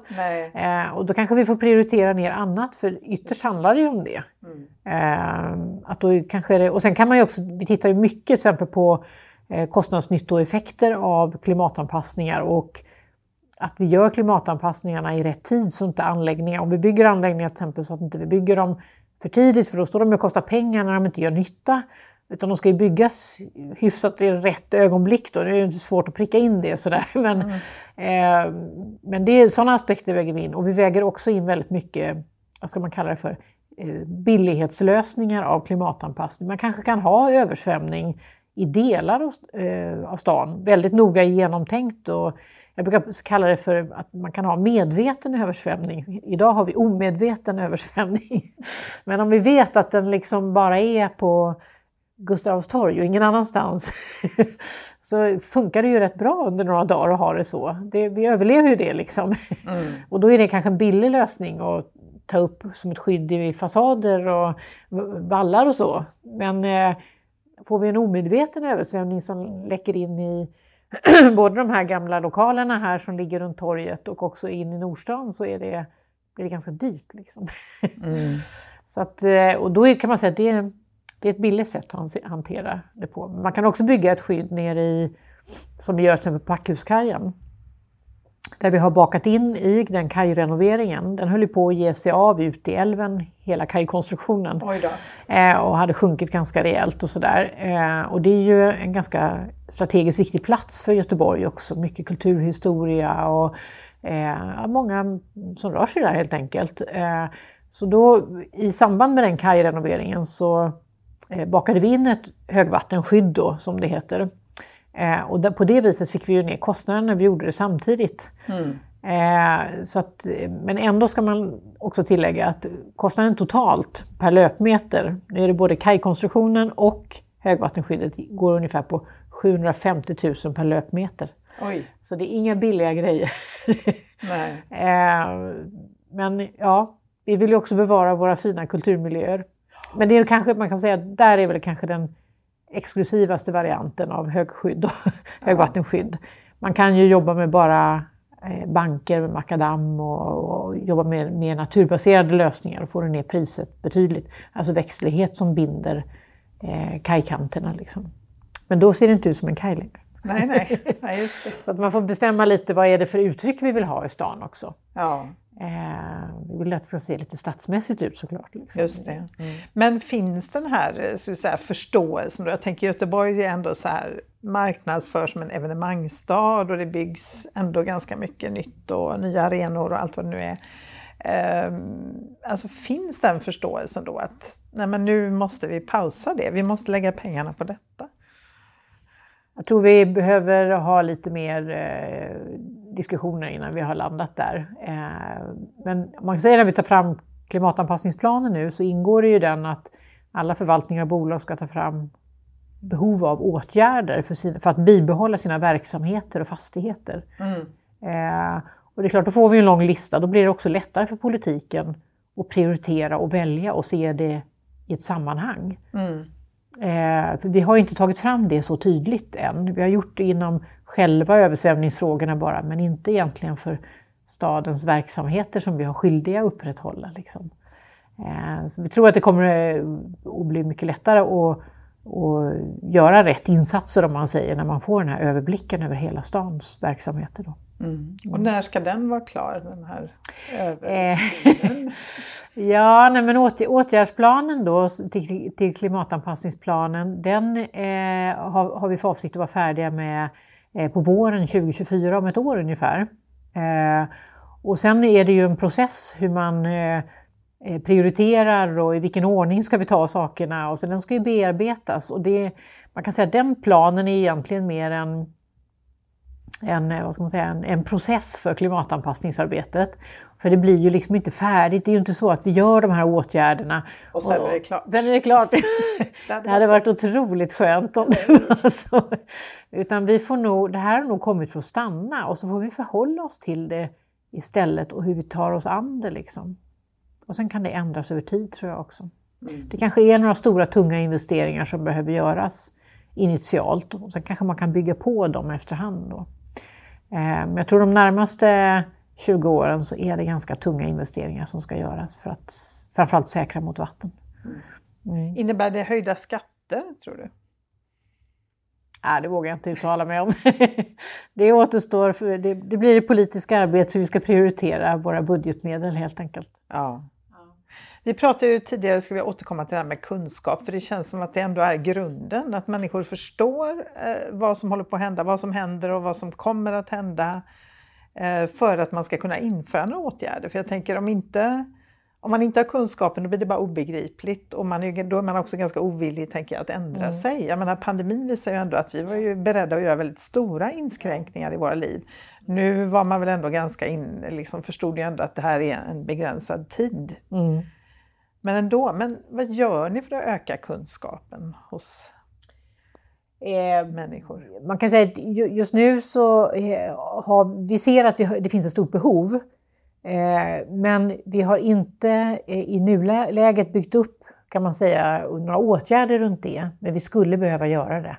Eh, och då kanske vi får prioritera ner annat, för ytterst handlar det ju om det. Mm. Eh, att då kanske det och sen kan man ju också, vi tittar ju mycket till exempel på eh, kostnadsnyttoeffekter av klimatanpassningar och att vi gör klimatanpassningarna i rätt tid så inte anläggningar, om vi bygger anläggningar till exempel så att inte vi bygger dem för tidigt för då står de och kostar pengar när de inte gör nytta. Utan de ska ju byggas hyfsat i rätt ögonblick då. Det är ju svårt att pricka in det sådär. Men, mm. eh, men det är, sådana aspekter väger vi in. Och vi väger också in väldigt mycket, vad ska man kalla det för, eh, billighetslösningar av klimatanpassning. Man kanske kan ha översvämning i delar av, eh, av stan, väldigt noga genomtänkt. Och jag brukar kalla det för att man kan ha medveten översvämning. Idag har vi omedveten översvämning. Men om vi vet att den liksom bara är på Gustav Adolfs torg och ingen annanstans så funkar det ju rätt bra under några dagar att ha det så. Det, vi överlever ju det liksom. Mm. och då är det kanske en billig lösning att ta upp som ett skydd i fasader och vallar och så. Men eh, får vi en omedveten översvämning som läcker in i både de här gamla lokalerna här som ligger runt torget och också in i Nordstan så är det, blir det ganska dyrt. Liksom. Mm. så att, eh, och då kan man säga att det är det är ett billigt sätt att hantera det på. Man kan också bygga ett skydd nere i, som vi gör till exempel på Packhuskajen. Där vi har bakat in i den kajrenoveringen, den höll ju på att ge sig av ut i älven, hela kajkonstruktionen. Eh, och hade sjunkit ganska rejält och sådär. Eh, och det är ju en ganska strategiskt viktig plats för Göteborg också, mycket kulturhistoria och eh, många som rör sig där helt enkelt. Eh, så då i samband med den kajrenoveringen så eh, bakade vi in ett högvattenskydd då, som det heter. Eh, och där, på det viset fick vi ju ner kostnaderna när vi gjorde det samtidigt. Mm. Eh, så att, men ändå ska man också tillägga att kostnaden totalt per löpmeter, nu är det både kajkonstruktionen och högvattenskyddet, går ungefär på 750 000 per löpmeter. Oj. Så det är inga billiga grejer. eh, men ja, vi vill ju också bevara våra fina kulturmiljöer. Men det är kanske, man kan säga att där är väl kanske den exklusivaste varianten av högskydd och högvattenskydd. Man kan ju jobba med bara eh, banker med makadam och, och jobba med mer naturbaserade lösningar och få ner priset betydligt. Alltså växtlighet som binder eh, kajkanterna. Liksom. Men då ser det inte ut som en kaj längre. Nej, nej. nej just. Så att man får bestämma lite vad är det för uttryck vi vill ha i stan också. Ja. Eh, vi vill att det ska se lite stadsmässigt ut såklart. Liksom. Just det. Mm. Men finns den här så säga, förståelsen? Jag tänker Göteborg är ändå så här marknadsförs som en evenemangsstad och det byggs ändå ganska mycket nytt och nya arenor och allt vad det nu är. Eh, alltså finns den förståelsen då att nej men nu måste vi pausa det, vi måste lägga pengarna på detta? Jag tror vi behöver ha lite mer eh, diskussioner innan vi har landat där. Eh, men man kan säga när vi tar fram klimatanpassningsplanen nu så ingår det ju den att alla förvaltningar och bolag ska ta fram behov av åtgärder för, sina, för att bibehålla sina verksamheter och fastigheter. Mm. Eh, och det är klart, då får vi en lång lista, då blir det också lättare för politiken att prioritera och välja och se det i ett sammanhang. Mm. Eh, för vi har inte tagit fram det så tydligt än. Vi har gjort det inom själva översvämningsfrågorna bara, men inte egentligen för stadens verksamheter som vi har skyldiga att upprätthålla. Liksom. Eh, så vi tror att det kommer eh, att bli mycket lättare att, att göra rätt insatser om man säger, när man får den här överblicken över hela stans verksamheter. Då. Mm. Och när ska den vara klar, den här översynen? ja, nej, men åt, åtgärdsplanen då till, till klimatanpassningsplanen, den eh, har, har, vi för avsikt att vara färdiga med eh, på våren 2024, om ett år ungefär. Eh, och sen är det ju en process hur man eh, eh, prioriterar och i vilken ordning ska vi ta sakerna och så den ska ju bearbetas. Och det, man kan säga att den planen är egentligen mer en en, eh, vad ska man säga, en, en, process för klimatanpassningsarbetet. För det blir ju liksom inte färdigt. Det är ju inte så att vi gör de här åtgärderna och sen och, är det klart. Sen är det klart. det hade varit otroligt skönt om det var så. Utan vi får nog, det här har nog kommit för att stanna och så får vi förhålla oss till det istället och hur vi tar oss an det. Liksom. Och sen kan det ändras över tid tror jag också. Mm. Det kanske är några stora tunga investeringar som behöver göras initialt och sen kanske man kan bygga på dem efterhand. Då. Men jag tror de närmaste 20 åren så är det ganska tunga investeringar som ska göras för att framförallt säkra mot vatten. Mm. Innebär det höjda skatter, tror du? Nej, det vågar jag inte uttala mig om. det återstår, för det, det blir det politiska arbetet hur vi ska prioritera våra budgetmedel helt enkelt. Ja. Vi pratade ju tidigare, ska vi återkomma till det här med kunskap, för det känns som att det ändå är grunden, att människor förstår eh, vad som håller på att hända, vad som händer och vad som kommer att hända eh, för att man ska kunna införa några åtgärder. För jag tänker om inte om man inte har kunskapen då blir det bara obegripligt och man är, då är man också ganska ovillig tänker jag, att ändra mm. sig. Jag menar, pandemin visar ju ändå att vi var ju beredda att göra väldigt stora inskränkningar i våra liv. Nu var man väl ändå ganska in, liksom förstod ju ändå att det här är en begränsad tid. Mm. Men ändå, men vad gör ni för att öka kunskapen hos eh, människor? Man kan säga att just nu så eh, har vi ser att vi det finns ett stort behov. Eh, men vi har inte i nuläget byggt upp kan man säga några åtgärder runt det. Men vi skulle behöva göra det.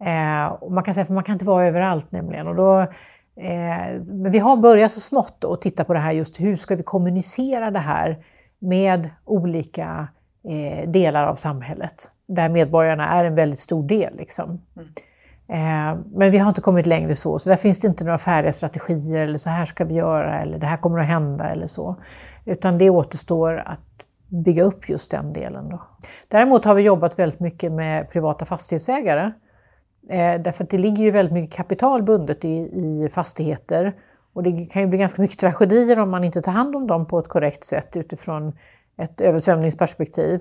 Mm. och man kan säga att man kan inte vara överallt nämligen. Och då, men vi har börjat så smått att titta på det här just hur ska vi kommunicera det här med olika eh, delar av samhället, där medborgarna är en väldigt stor del. Liksom. Mm. Eh, men vi har inte kommit längre så, så där finns det inte några färdiga strategier eller så här ska vi göra eller det här kommer att hända eller så. Utan det återstår att bygga upp just den delen. Då. Däremot har vi jobbat väldigt mycket med privata fastighetsägare. Eh, därför att det ligger ju väldigt mycket kapital bundet i, i fastigheter och det kan ju bli ganska mycket tragedier om man inte tar hand om dem på ett korrekt sätt utifrån ett översvämningsperspektiv.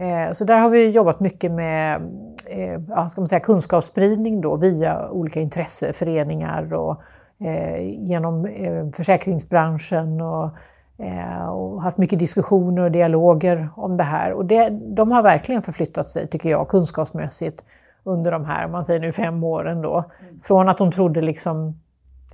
Eh, så där har vi jobbat mycket med eh, ja, ska man säga, kunskapsspridning då, via olika intresseföreningar och eh, genom försäkringsbranschen och, och, haft mycket diskussioner och dialoger om det här. Och det, de har verkligen förflyttat sig, tycker jag, kunskapsmässigt under de här, man säger nu fem åren då. Mm. Från att de trodde liksom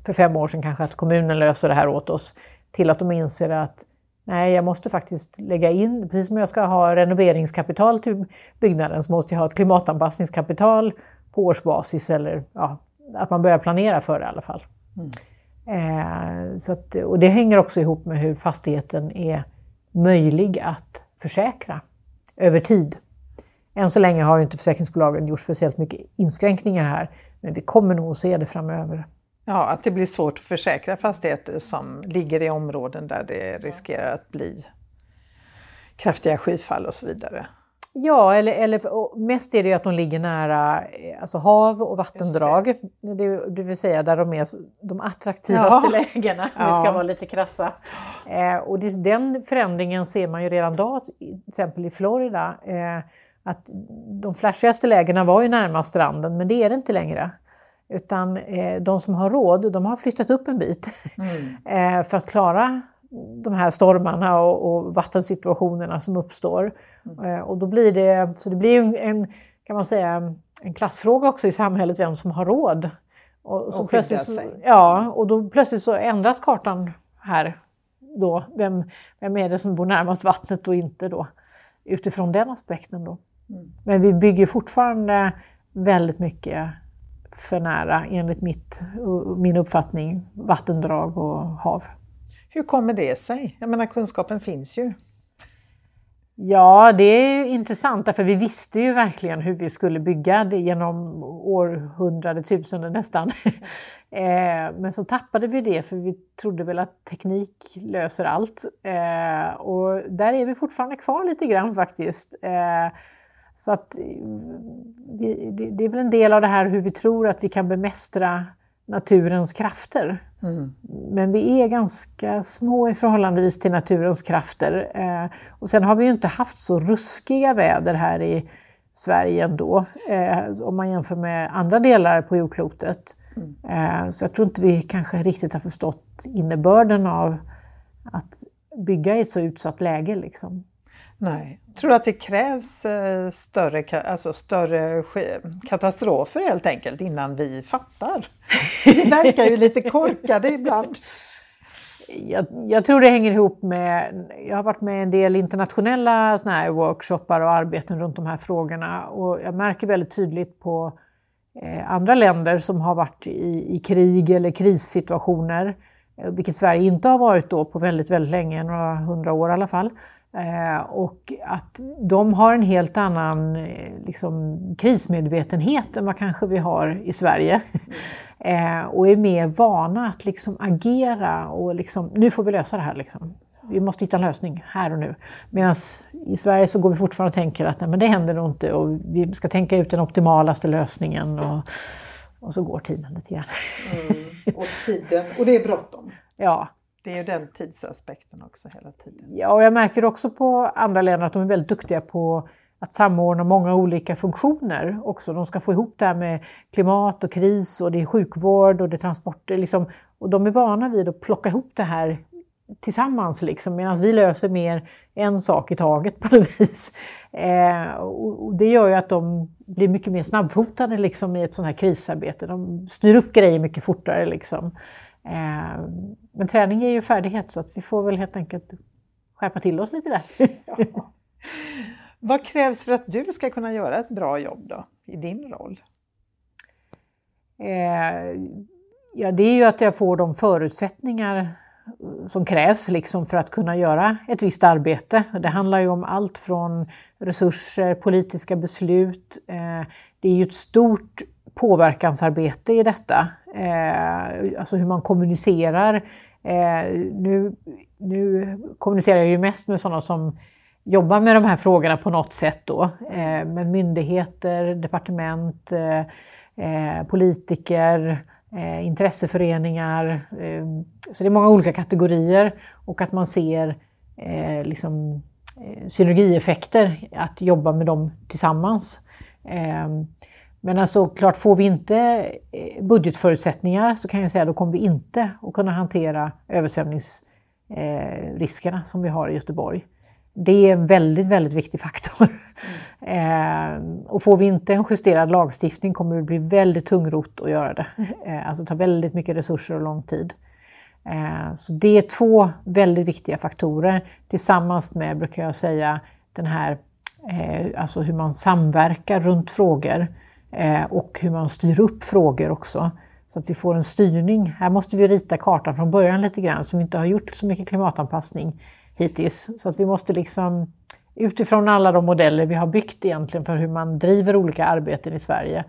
för fem år sedan kanske att kommunen löser det här åt oss, till att de inser att Nej, jag måste faktiskt lägga in, precis som jag ska ha renoveringskapital till byggnaden så måste jag ha ett klimatanpassningskapital på årsbasis eller ja, att man börjar planera för det i alla fall. Mm. Eh, så att, och det hänger också ihop med hur fastigheten är möjlig att försäkra över tid. Än så länge har inte försäkringsbolagen gjort speciellt mycket inskränkningar här, men vi kommer nog att se det framöver. Ja, att det blir svårt att försäkra fastigheter som ligger i områden där det riskerar att bli kraftiga skyfall och så vidare. Ja, eller, eller mest är det ju att de ligger nära eh, alltså hav och vattendrag. Det. Det, det vill säga där de är de attraktivaste ja. lägena, ja. vi ska vara lite krassa. Eh, och det, den förändringen ser man ju redan idag, till exempel i Florida. Eh, att de flashigaste lägena var ju närmast stranden, men det är det inte längre. Utan eh, de som har råd, de har flyttat upp en bit mm. eh, för att klara de här stormarna och, och vattensituationerna som uppstår. Mm. Eh, och då blir det, så det blir en, en, kan man säga, en klassfråga också i samhället, vem som har råd. Och, så och plötsligt, så, ja, och då plötsligt så ändras kartan här. Då. Vem, vem är det som bor närmast vattnet och inte då? Utifrån den aspekten då. Mm. Men vi bygger fortfarande väldigt mycket för nära, enligt mitt, min uppfattning, vattendrag och hav. Hur kommer det sig? Jag menar kunskapen finns ju. Ja, det är intressant, för vi visste ju verkligen hur vi skulle bygga det genom århundrade, tusende nästan. Eh, men så tappade vi det, för vi trodde väl att teknik löser allt. Eh, och där är vi fortfarande kvar lite grann faktiskt. Eh, så att vi, det är väl en del av det här hur vi tror att vi kan bemästra naturens krafter. Mm. Men vi är ganska små i förhållandevis till naturens krafter. Eh, och sen har vi ju inte haft så ruskiga väder här i Sverige ändå, eh, om man jämför med andra delar på jordklotet. Mm. Eh, så jag tror inte vi kanske riktigt har förstått innebörden av att bygga i ett så utsatt läge. Liksom. Nej. Tror du att det krävs eh, större, alltså större katastrofer helt enkelt innan vi fattar? Vi verkar ju lite korkade ibland. Jag, jag, tror det hänger ihop med, jag har varit med i en del internationella såna här workshoppar och arbeten runt de här frågorna och jag märker väldigt tydligt på eh, andra länder som har varit i, i krig eller krissituationer, eh, vilket Sverige inte har varit då på väldigt, väldigt länge, några hundra år i alla fall. Eh, och att de har en helt annan eh, liksom, krismedvetenhet än vad kanske vi har i Sverige. eh, och är mer vana att liksom, agera och liksom, nu får vi lösa det här. Liksom. Vi måste hitta en lösning här och nu. Medan i Sverige så går vi fortfarande och tänker att nej, men det händer nog inte och vi ska tänka ut den optimalaste lösningen. Och, och så går tiden lite grann. Mm, och tiden, och det är bråttom. Ja, det är ju den tidsaspekten också hela tiden. Ja, och jag märker också på andra länder att de är väldigt duktiga på att samordna många olika funktioner också. De ska få ihop det här med klimat och kris och det är sjukvård och det är transporter. Liksom. Och de är vana vid att plocka ihop det här tillsammans liksom, medan vi löser mer en sak i taget på något vis. Eh, och det gör ju att de blir mycket mer snabbfotade liksom, i ett sånt här krisarbete. De styr upp grejer mycket fortare. Liksom. Eh, men träning är ju färdighet så att vi får väl helt enkelt skärpa till oss lite där. Ja. Vad krävs för att du ska kunna göra ett bra jobb då, i din roll? Eh, ja, det är ju att jag får de förutsättningar som krävs liksom för att kunna göra ett visst arbete. Det handlar ju om allt från resurser, politiska beslut. Eh, det är ju ett stort påverkansarbete i detta. Eh, alltså hur man kommunicerar. Eh, nu, nu kommunicerar jag ju mest med sådana som jobbar med de här frågorna på något sätt då. Eh, men myndigheter, departement, eh, eh politiker, eh, intresseföreningar. Eh, så det är många olika kategorier och att man ser eh, liksom, synergieffekter att jobba med dem tillsammans. Men alltså klart, får vi inte eh, budgetförutsättningar så kan jag säga att då kommer vi inte att kunna hantera översvämningsriskerna som vi har i Göteborg. Det är en väldigt, väldigt viktig faktor. Mm. och får vi inte en justerad lagstiftning kommer det bli väldigt tungrot att göra det. alltså ta väldigt mycket resurser och lång tid. Eh, så det är två väldigt viktiga faktorer tillsammans med, brukar jag säga, den här, eh, alltså hur man samverkar runt frågor eh, och hur man styr upp frågor också. Så att vi får en styrning. Här måste vi rita kartan från början lite grann, som vi inte har gjort så mycket klimatanpassning hittills. Så att vi måste liksom utifrån alla de modeller vi har byggt egentligen för hur man driver olika arbeten i Sverige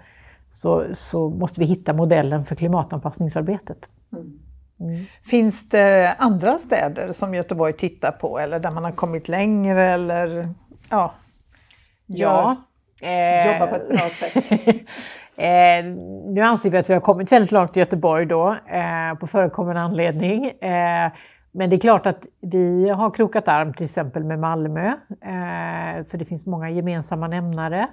så, så måste vi hitta modellen för klimatanpassningsarbetet. Mm. Mm. Finns det andra städer som Göteborg tittar på eller där man har kommit längre eller ja, ja eh, jobbar på ett bra sätt? eh, nu anser vi att vi har kommit väldigt långt i Göteborg då, eh, på förekommande anledning. Eh, men det är klart att vi har krokat arm till exempel med Malmö, eh, för det finns många gemensamma nämnare.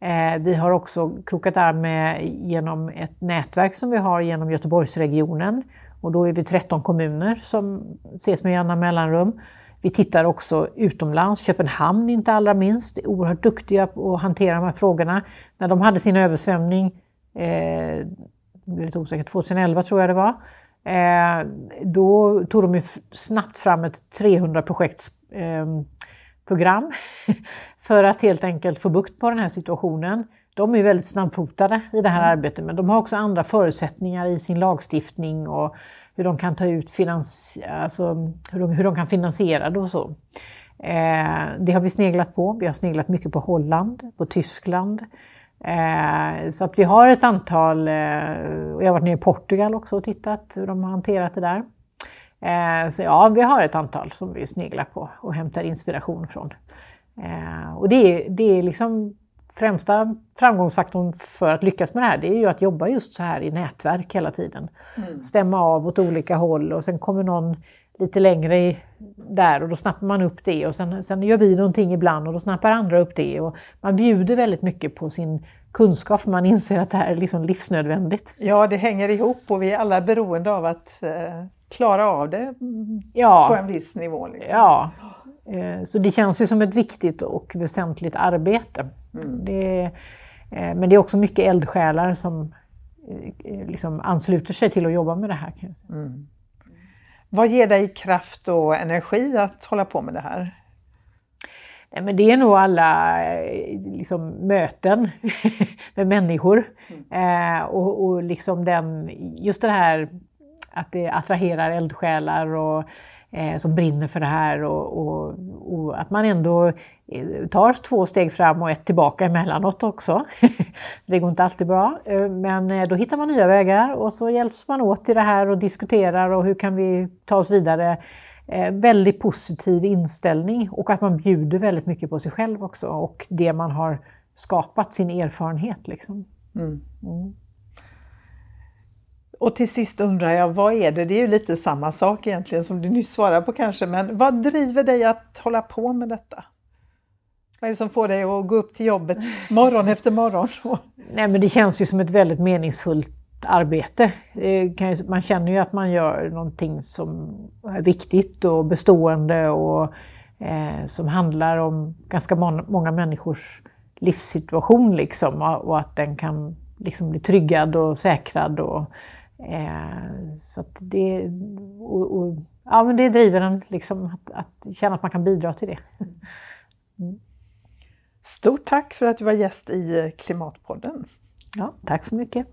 Eh, vi har också krokat arm med, genom ett nätverk som vi har genom Göteborgsregionen och då är vi 13 kommuner som ses med jämna mellanrum. Vi tittar också utomlands, Köpenhamn inte allra minst, är oerhört duktiga på att hantera de här frågorna. När de hade sin översvämning, eh, lite osäkert, 2011 tror jag det var, eh, då tog de snabbt fram ett 300 projektsprogram eh, för att helt enkelt få bukt på den här situationen. De är väldigt snabbfotade i det här mm. arbetet men de har också andra förutsättningar i sin lagstiftning och hur de kan ta ut finans, alltså hur de, hur de kan finansiera det och så. Eh, det har vi sneglat på. Vi har sneglat mycket på Holland, på Tyskland. Eh, så att vi har ett antal, eh, och jag har varit nere i Portugal också och tittat hur de har hanterat det där. Eh, så ja, vi har ett antal som vi sneglar på och hämtar inspiration från. Eh, och det är, det är liksom främsta framgångsfaktorn för att lyckas med det här, det är ju att jobba just så här i nätverk hela tiden. Mm. Stämma av åt olika håll och sen kommer någon lite längre i, där och då snappar man upp det och sen, sen gör vi någonting ibland och då snappar andra upp det. Och man bjuder väldigt mycket på sin kunskap för man inser att det här är liksom livsnödvändigt. Ja, det hänger ihop och vi är alla beroende av att eh, klara av det ja. på en viss nivå. Liksom. Ja, eh, så det känns ju som ett viktigt och väsentligt arbete. Mm. Det, eh, men det är också mycket eldsjälar som eh, liksom ansluter sig till att jobba med det här. Mm. Vad ger dig kraft och energi att hålla på med det här? Nej, men det är nog alla eh, liksom, möten med människor. Mm. Eh, och, och liksom den, just det här att det attraherar eldsjälar och eh, som brinner för det här och, och, och, att man ändå eh, tar två steg fram och ett tillbaka emellanåt också. det går inte alltid bra, eh, men eh, då hittar man nya vägar och så hjälps man åt i det här och diskuterar och hur kan vi ta oss vidare. Väldigt positiv inställning och att man bjuder väldigt mycket på sig själv också och det man har skapat, sin erfarenhet. Liksom. Mm. Mm. Och till sist undrar jag, vad är det? Det är ju lite samma sak egentligen som du nyss svarade på kanske, men vad driver dig att hålla på med detta? Vad är det som får dig att gå upp till jobbet morgon efter morgon? Nej, men det känns ju som ett väldigt meningsfullt arbete. Eh, man känner ju att man gör någonting som är viktigt och bestående och eh, som handlar om ganska många människors livssituation liksom, och att den kan liksom bli tryggad och säkrad. Och, Eh, så det, och, och, ja, men det driver en liksom att, att, känna att man kan bidra till det. Mm. Stort tack för att du var gäst i Klimatpodden. Ja, tack så mycket.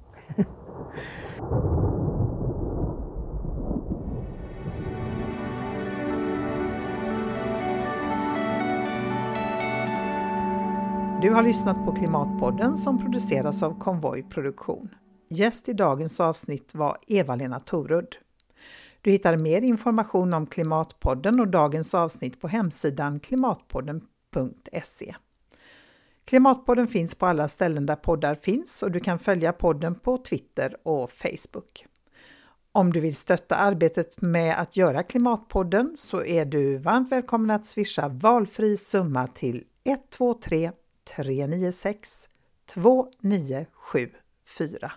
Du har lyssnat på Klimatpodden som produceras av Konvoj Produktion. Gäst i dagens avsnitt var Eva-Lena Torudd. Du hittar mer information om Klimatpodden och dagens avsnitt på hemsidan klimatpodden.se. Klimatpodden finns på alla ställen där poddar finns och du kan följa podden på Twitter och Facebook. Om du vill stötta arbetet med att göra Klimatpodden så är du varmt välkommen att swisha valfri summa till 123 396 2974.